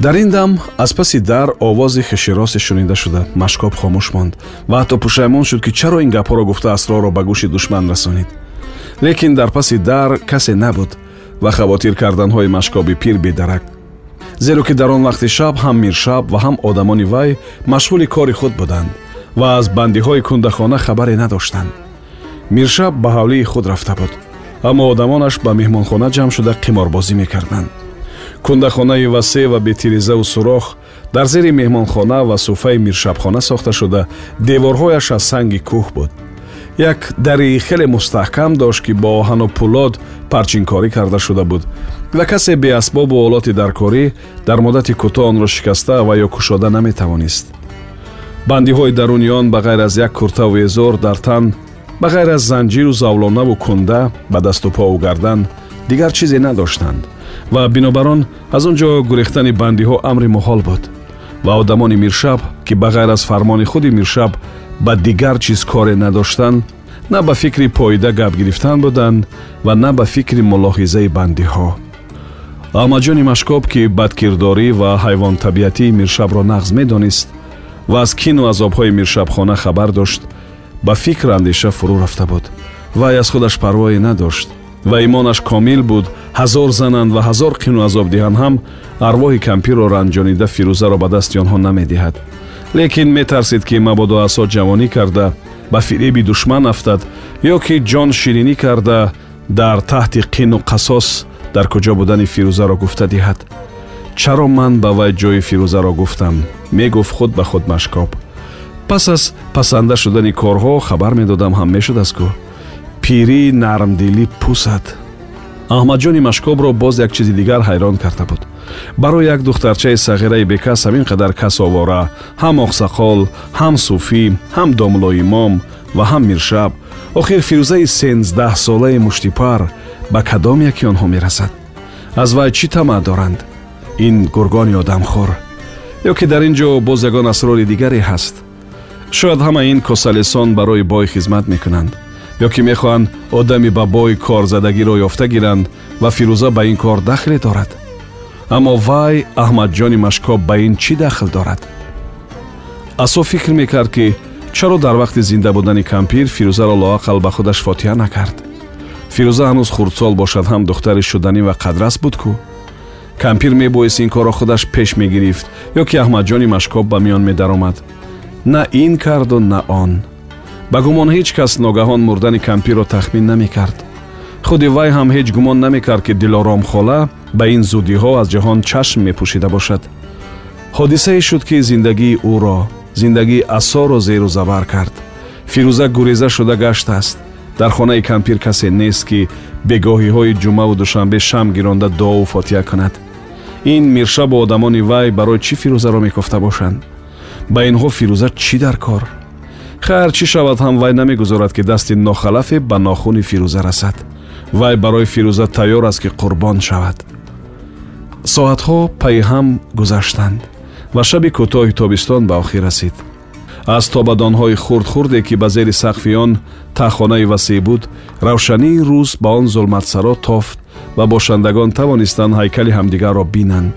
дар ин дам аз паси дар овози хеширосе шунида шуда машкоб хомӯш монд ва ҳатто пушаймон шуд ки чаро ин гапҳоро гуфта асрорро ба гӯши душман расонид. Лекин дар паси дар касе набуд ва хавотир карданҳои машкоби пир бедарак. Зеро ки дар он вақти шаб ҳам миршаб ва ҳам одамони вай машғули кори худ буданд ва аз бандиҳои кундахона хабаре надоштанд. Миршаб ба ҳавлии худ рафта буд аммо одамонаш ба меҳмонхона ҷамъ шуда қиморбозӣ мекарданд кундахонаи васеъ ва бетирезаву сурох дар зери меҳмонхона ва суфаи миршабхона сохта шуда. Деворҳояш аз санги кӯҳ буд. Як дари хеле мустаҳкам дошт ки бо оҳану пулод парчинкорӣ карда шуда буд. Ва касе беасбобу олоти даркорӣ дар муддати кӯтоҳ онро шикаста ва ё кушода наметавонист. Бандиҳои даруни он ба ғайр аз як куртаву эзор дар тан ба ғайр аз занҷиру завлонаву кунда ба дасту пову гардан дигар чизе надоштанд ва бинобар он аз он ҷо гурехтани бандиҳо амри муҳол буд ва одамони миршаб ки ба ғайр аз фармони худи миршаб ба дигар чиз коре надоштанд на ба фикри поида гап гирифтан буданд ва на ба фикри мулоҳизаи бандиҳо. Аҳмадҷони машкоб ки бадкирдорӣ ва ҳайвонтабиатии миршабро нағз медонист ва аз кину азобҳои миршабхона хабар дошт ба фикр андеша фурӯ рафта буд вай аз худаш парвое надошт ва имонаш комил буд ҳазор зананд ва ҳазор қину азоб диҳанд ҳам арвоҳи кампирро ранҷонида фирӯзаро ба дасти онҳо намедиҳад. Лекин метарсид ки мабодо асо ҷавонӣ карда ба фиреби душман афтад ё ки ҷон ширинӣ карда дар таҳти қину қасос дар куҷо будани фирӯзаро гуфта диҳад. Чаро ман ба вай ҷои фирӯзаро гуфтам? мегуфт худ ба худ машкоб. Пас аз пасанда шудани корҳо хабар медодам ҳам мешудаст кӯ пирӣ нармдилӣ пусад аҳмадҷони машкобро боз як чизи дигар ҳайрон карда буд барои як духтарчаи сағираи бекас ҳамин қадар касовора ҳам оқсақол ҳам суфӣ ҳам домлоимом ва ҳам миршаб охир фирӯзаи сенздаҳсолаи муштипар ба кадом яки онҳо мерасад аз вай чӣ тамаъ доранд ин гургони одамхор ё ки дар ин ҷо боз ягон асрори дигаре ҳаст шояд ҳама ин косалесон барои бой хизмат мекунанд ё ки мехоҳанд одами ба бой корзадагиро ёфта гиранд ва фирӯза ба ин кор дахле дорад. Аммо вай аҳмадҷони машкоб ба ин чӣ дахл дорад? Асо фикр мекард ки чаро дар вақти зинда будани кампир фирӯзаро лоақал ба худаш фотиҳа накард. Фирӯза ҳанӯз хурдсол бошад ҳам духтари шуданӣ ва қадрас буд кӯ кампир мебоист ин корро худаш пеш мегирифт ё ки аҳмадҷони машкоб ба миён медаромад. На ин карду на он ба гумон ҳеҷ кас ногаҳон мурдани кампирро тахмин намекард. Худи вай ҳам ҳеҷ гумон намекард ки дилором хола ба ин зудиҳо аз ҷаҳон чашм мепӯшида бошад. Ҳодисае шуд ки зиндагии ӯро зиндагии асоро зеру забар кард. Фирӯза гуреза шуда гаштааст дар хонаи кампир касе нест ки бегоҳиҳои ҷумъаву душанбе шам гиронда дуову фотиҳа кунад. Ин миршабу одамони вай барои чӣ фирӯзаро мекофта бошанд? Ба инҳо фирӯза чӣ дар кор хайр чӣ шавад ҳам вай намегузорад ки дасти нохалафе ба нохуни фирӯза расад. Вай барои фирӯза тайёр аст ки қурбон шавад. Соатҳо пайи ҳам гузаштанд ва шаби кӯтоҳи тобистон ба охир расид. Аз тобадонҳои хурдхурде ки ба зери сақфи он таҳхонаи васеъ буд равшании рӯз ба он зулматсаро тофт ва бошандагон тавонистанд ҳайкали ҳамдигарро бинанд.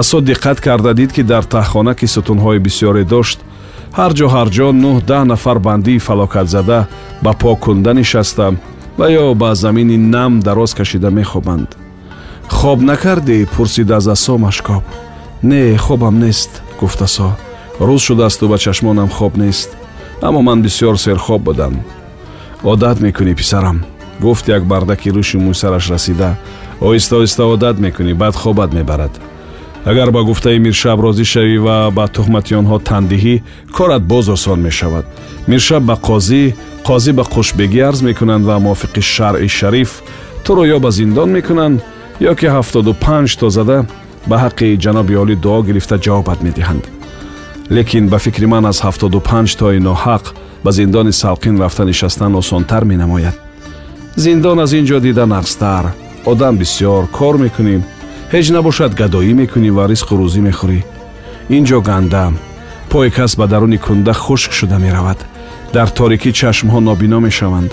Асо диққат карда дид ки дар таҳхона ки сутунҳои бисёре дошт ҳар ҷо ҳар ҷо нӯҳ даҳ нафар бандии фалокатзада ба по кунда нишаста ва ё ба замини нам дароз кашида мехобанд. Хоб накардӣ пурсид аз асо машкоб не хобам нест гуфт асо рӯз шудаасту ба чашмонам хоб нест аммо ман бисьёр серхоб будам одат мекунӣ писарам гуфт як бардаки рӯши мӯйсараш расида. Оҳиста оҳиста одат мекунӣ баъд хобат мебарад агар ба гуфтаи миршаб розӣ шавӣ ва ба тухмати онҳо тан диҳӣ корат боз осон мешавад миршаб ба қозӣ қозӣ ба қушбегӣ арз мекунанд ва мувофиқи шаръи шариф туро ё ба зиндон мекунанд ё ки ҳафтоду панҷ то зада ба ҳаққи ҷаноби олӣ дуо гирифта ҷавобат медиҳанд лекин ба фикри ман аз ҳафтоду панҷ тои ноҳақ ба зиндони салқин рафта нишастан осонтар менамояд зиндон аз ин ҷо дида нағзтар одам бисьёр кор мекунӣ ҳеҷ набошад гадоӣ мекунӣ ва ризқу рӯзӣ мехӯрӣ. Ин ҷо ганда пои кас ба даруни кунда хушк шуда меравад. Дар торикӣ чашмҳо нобино мешаванд.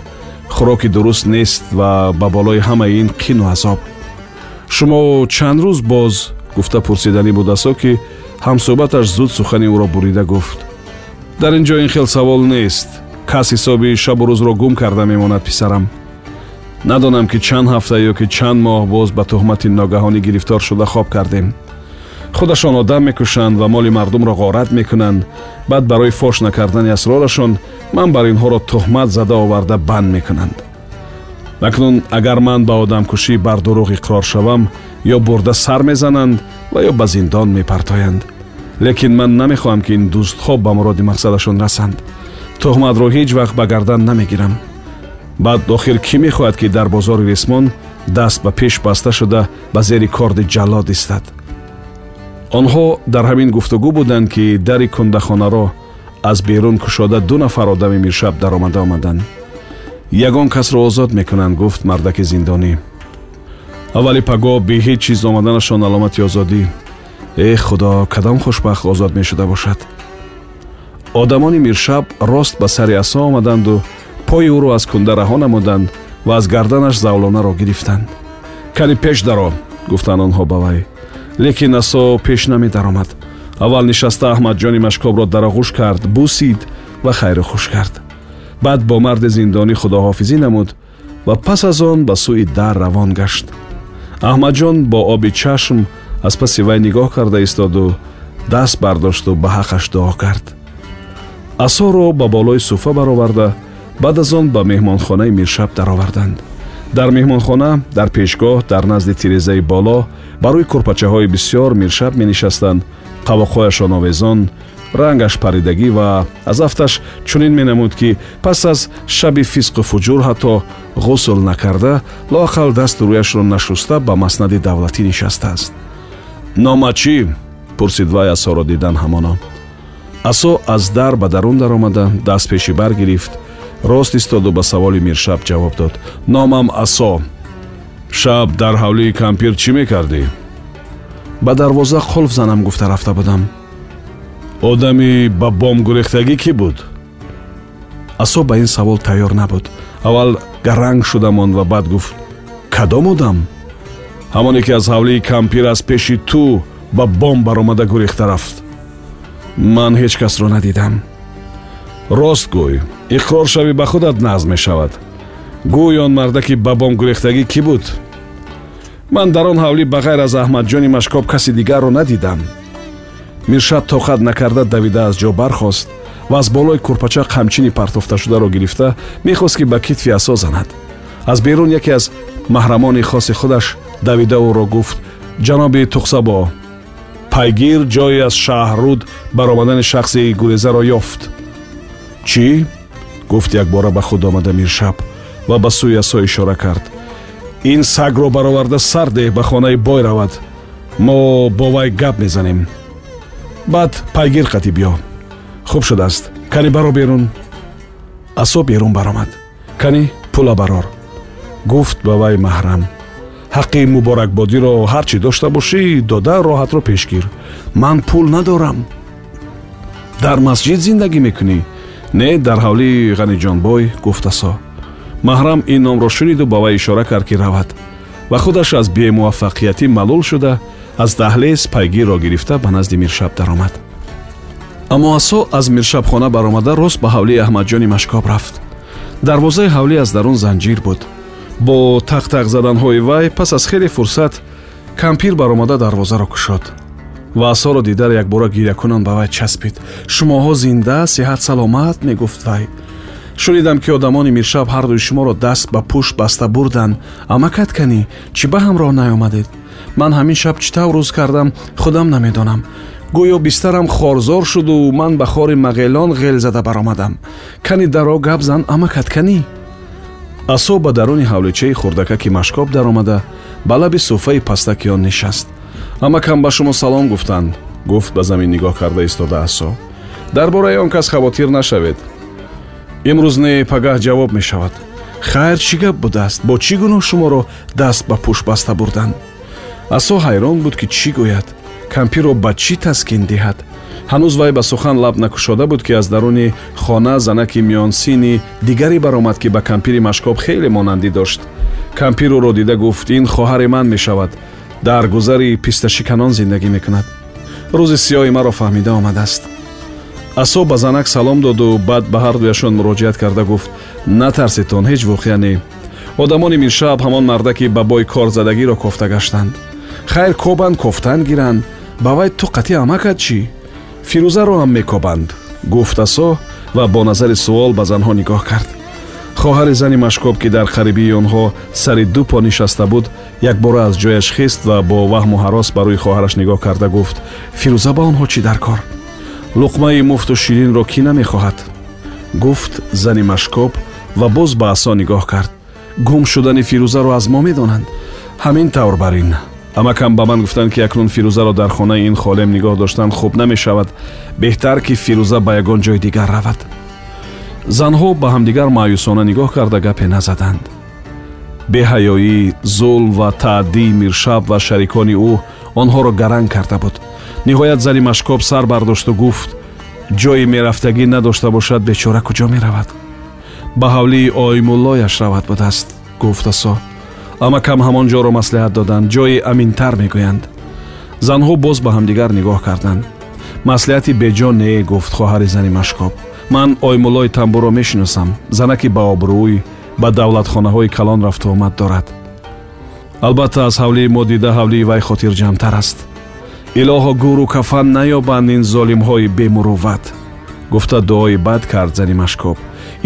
Хӯроки дуруст нест ва ба болои ҳамаи ин қину азоб. Шумо чанд рӯз боз гуфта пурсиданӣ буд асо ки ҳамсӯҳбаташ зуд сухани ӯро бурида гуфт. Дар ин ҷо ин хел савол нест. Кас ҳисоби шабу рӯзро гум карда мемонад писарам надонам ки чанд ҳафта ё ки чанд моҳ боз ба тӯҳмати ногаҳонӣ гирифтор шуда хоб кардем. Худашон одам мекушанд ва моли мардумро ғорат мекунанд. Баъд барои фош накардани асрорашон ман бар инҳоро тӯҳмат зада оварда банд мекунанд. Акнун агар ман ба одамкушӣ бар дурӯғ иқрор шавам ё бурда сар мезананд ва ё ба зиндон мепартоянд. Лекин ман намехоҳам ки ин дӯстхоб ба муроди мақсадашон расанд. Тӯҳматро ҳеҷ вақт ба гардан намегирам баъд охир кӣ мехоҳад ки дар бозори ресмон даст ба пеш баста шуда ба зери корди ҷаллод истад? Онҳо дар ҳамин гуфтугӯ буданд ки дари кундахонаро аз берун кушода ду нафар одами миршаб даромада омаданд. Ягон касро озод мекунанд гуфт мардаки зиндонӣ. Аввали паго бе ҳеҷ чиз омаданашон аломати озодӣ. Э худо кадом хушбахт озод мешуда бошад? Одамони миршаб рост ба сари асо омаданду пои ӯро аз кунда раҳо намуданд ва аз гарданаш завлонаро гирифтанд. Кани пеш даро гуфтанд онҳо ба вай лекин асо пеш намедаромад. Аввал нишаста аҳмадҷони машкобро дар оғӯш кард бусид ва хайру хуш кард. Баъд бо марди зиндонӣ худоҳофизӣ намуд ва пас аз он ба сӯи дар равон гашт. Аҳмадҷон бо оби чашм аз паси вай нигоҳ карда истоду даст бардошту ба ҳаққаш дуо кард. Асоро ба болои суфа бароварда баъд аз он ба меҳмонхонаи миршаб дароварданд. Дар меҳмонхона дар пешгоҳ дар назди тирезаи боло ба рӯи курпачаҳои бисьёр миршаб менишастанд. Қавоқҳояшон овезон рангаш паридагӣ ва аз афташ чунин менамуд ки пас аз шаби фисқу фуҷур ҳатто ғусл накарда лоақал дасту рӯяшро нашуста ба маснади давлатӣ нишастааст. Нома чӣ? пурсид вай асоро дидан ҳамона асо аз дар ба дарун даромада даст пеши бар гирифт рост истоду ба саволи миршаб ҷавоб дод. Номам асо шаб дар ҳавлии кампир чӣ мекардӣ? Ба дарвоза қулф занам гуфта рафта будам одами ба бом гурехтагӣ кӣ буд? Асо ба ин савол тайёр набуд. Аввал гаранг шуда монд ва баъд гуфт кадом одам? Ҳамоне ки аз ҳавлии кампир аз пеши ту ба бом баромада гурехта рафт. Ман ҳеҷ касро надидам рост гӯй иқрор шавӣ ба худат назм мешавад. Гӯй он мардаки ба бом гурехтагӣ кӣ буд? Ман дар он ҳавлӣ ба ғайр аз аҳмадҷони машкоб каси дигарро надидам. Миршаб тоқат накарда давида аз ҷо бархост ва аз болои курпача қамчини партофташударо гирифта мехост ки ба китфи асо занад аз берун яке аз маҳрамони хоси худаш давида ӯро гуфт ҷаноби тухсабо пайгир ҷое аз шаҳрруд баромадани шахси гурезаро ёфт чӣ гуфт якбора ба худ омада миршаб ва ба сӯи асо ишора кард ин сагро бароварда сар деҳ ба хонаи бой равад мо бо вай гап мезанем баъд пайгир қатӣ биё хуб шудааст кани баро берун асо берун баромад кани пула барор гуфт ба вай маҳрам ҳаққи муборакбодиро ҳар чӣ дошта бошӣ дода роҳатро пеш гир ман пул надорам дар масҷид зиндагӣ мекунӣ не дар ҳавлии ғаниҷонбой гуфт асо маҳрам ин номро шуниду ба вай ишора кард ки равад. Ва худаш аз бемуваффақиятӣ маълул шуда аз даҳлез пайгирро гирифта ба назди миршаб даромад. Аммо асо аз миршабхона баромада рост ба ҳавлии аҳмадҷони машкоб рафт. Дарвозаи ҳавлӣ аз дарун занҷир буд. Бо тақтақ заданҳои вай пас аз хеле фурсат кампир баромада дарвозаро кушод ва асоро дидар якбора гирякунон ба вай часпид. Шумоҳо зинда сеҳат саломат мегуфт вай. Шунидам ки одамони миршаб ҳардуи шуморо даст ба пушт баста бурданд амакат канӣ чӣ ба ҳамроҳ наёмадед? Ман ҳамин шаб чӣ тавр рӯз кардам худам намедонам. Гӯё бистарам хорзор шуду ман ба хори мағелон ғел зада баромадам. Кани даро гап зан амакат канӣ асо ба даруни ҳавличаи хурдакаки машкоб даромада ба лаби суфаи пастаки он нишаст амакам ба шумо салом гуфтанд. Гуфт ба замин нигоҳ карда истода асо дар бораи он кас хавотир нашавед. Имрӯз не пагаҳ ҷавоб мешавад. Хайр чӣ гап будааст бо чӣ гуноҳ шуморо даст ба пӯш баста бурданд асо ҳайрон буд ки чӣ гӯяд? Кампирро ба чӣ таскин диҳад? Ҳанӯз вай ба сухан лаб накушода буд ки аз даруни хона занаки миёнсини дигаре баромад ки ба кампири машкоб хеле монандӣ дошт. Кампир ӯро дида гуфт ин хоҳари ман мешавад дар гузари писташиканон зиндагӣ мекунад. Рӯзи сиёҳи маро фаҳмида омадааст. Асо ба занак салом доду баъд ба ҳардуяшон муроҷиат карда гуфт натарситон ҳеҷ воқеа не одамони миршаб ҳамон марда ки ба бои корзадагиро кофта гаштанд. Хайр кобанд кофтан гиранд. Ба вай ту қатъи амакат чӣ? Фирӯзаро ҳам мекобанд гуфт асо ва бо назари суол ба занҳо нигоҳ кард. Хоҳари зани машкоб ки дар қарибии онҳо сари ду по нишаста буд якбора аз ҷояш хист ва бо ваҳму ҳарос ба рӯи хоҳараш нигоҳ карда гуфт фирӯза ба онҳо чӣ дар кор? Луқмаи муфту ширинро кӣ намехоҳад? Гуфт зани машкоб ва боз ба асо нигоҳ кард. Гум шудани фирӯзаро аз мо медонанд. Ҳамин тавр бар ин. Амакам ба ман гуфтанд ки акнун фирӯзаро дар хонаи ин холем нигоҳ доштан хуб намешавад. Беҳтар ки фирӯза ба ягон ҷои дигар равад. Занҳо ба ҳамдигар маъюсона нигоҳ карда гапе назаданд беҳаёӣ зулм ва таъдии миршаб ва шарикони ӯ онҳоро гаранг карда буд. Ниҳоят зани машкоб сар бардошту гуфт ҷои мерафтагӣ надошта бошад бечора куҷо меравад? Ба ҳавлии оимуллояш равад будааст гуфт асо амакам ҳамон ҷоро маслиҳат доданд ҷои аминтар мегӯянд. Занҳо боз ба ҳамдигар нигоҳ карданд. Маслиҳати беҷо не гуфт хоҳари зани машкоб. Ман оймуллои тамбурро мешиносам. Занаки баобрӯй ба давлатхонаҳои калон рафту омад дорад. Албатта аз ҳавлии мо дида ҳавлии вай хотирҷамтар аст. Илоҳо гуру кафан наёбанд ин золимҳои бемурувват гуфта дуои бад кард зани машкоб.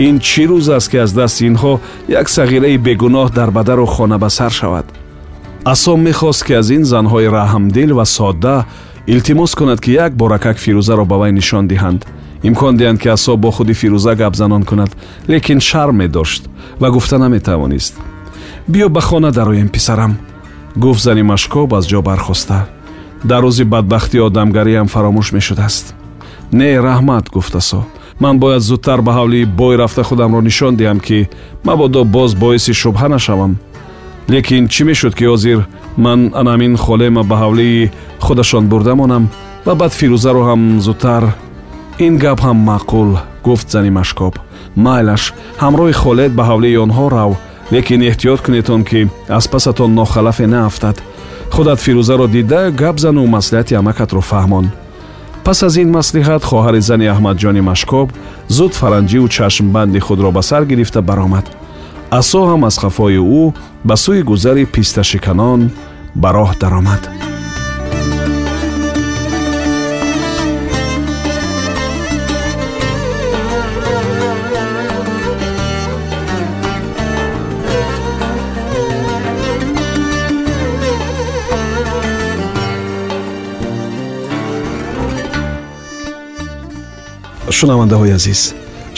Ин чӣ рӯз аст ки аз дасти инҳо як сағираи бегуноҳ дар бадару хона ба сар шавад? Асо мехост ки аз ин занҳои раҳмдил ва содда илтимос кунад ки як боракак фирӯзаро ба вай нишон диҳанд имкон диҳанд ки асо бо худи фирӯза гапзанон кунад лекин шарм медошт ва гуфта наметавонист биё ба хона дароем писарам гуфт зани машкоб аз ҷо бархоста. Дар рӯзи бадбахтӣ одамгариам фаромӯш мешудааст не раҳмат гуфт асо. Ман бояд зудтар ба ҳавлии бой рафта худамро нишон диҳам ки мабодо боз боиси шубҳа нашавам. Лекин чӣ мешуд ки ҳозир ман анамин холема ба ҳавлии худашон бурда монам ва баъд фирӯзаро ҳам зудтар ин гап ҳам маъқул гуфт зани машкоб. Майлаш ҳамроҳи холед ба ҳавлии онҳо рав. Лекин эҳтиёт кунедтон ки аз пасатон нохалафе наафтад. Худат фирӯзаро дида гап зану маслиҳати амакатро фаҳмон. Пас аз ин маслиҳат хоҳари зани аҳмадҷони машкоб зуд фаранҷиву чашмбанди худро ба сар гирифта баромад. Асо ҳам аз хафои ӯ ба сӯи гузари писташиканон ба роҳ даромад шунавандаҳои азиз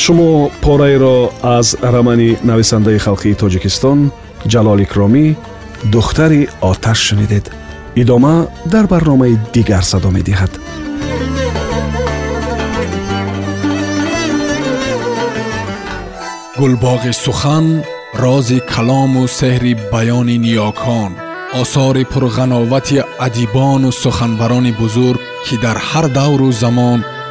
шумо пораеро аз рамани нависандаи халқии тоҷикистон ҷалол икромӣ духтари оташ шунидед. Идома дар барномаи дигар садо медиҳад. Гулбоғи сухан рози калому сеҳри баёни ниёкон осори пурғановати адибону суханбарони бузург ки дар ҳар давру замон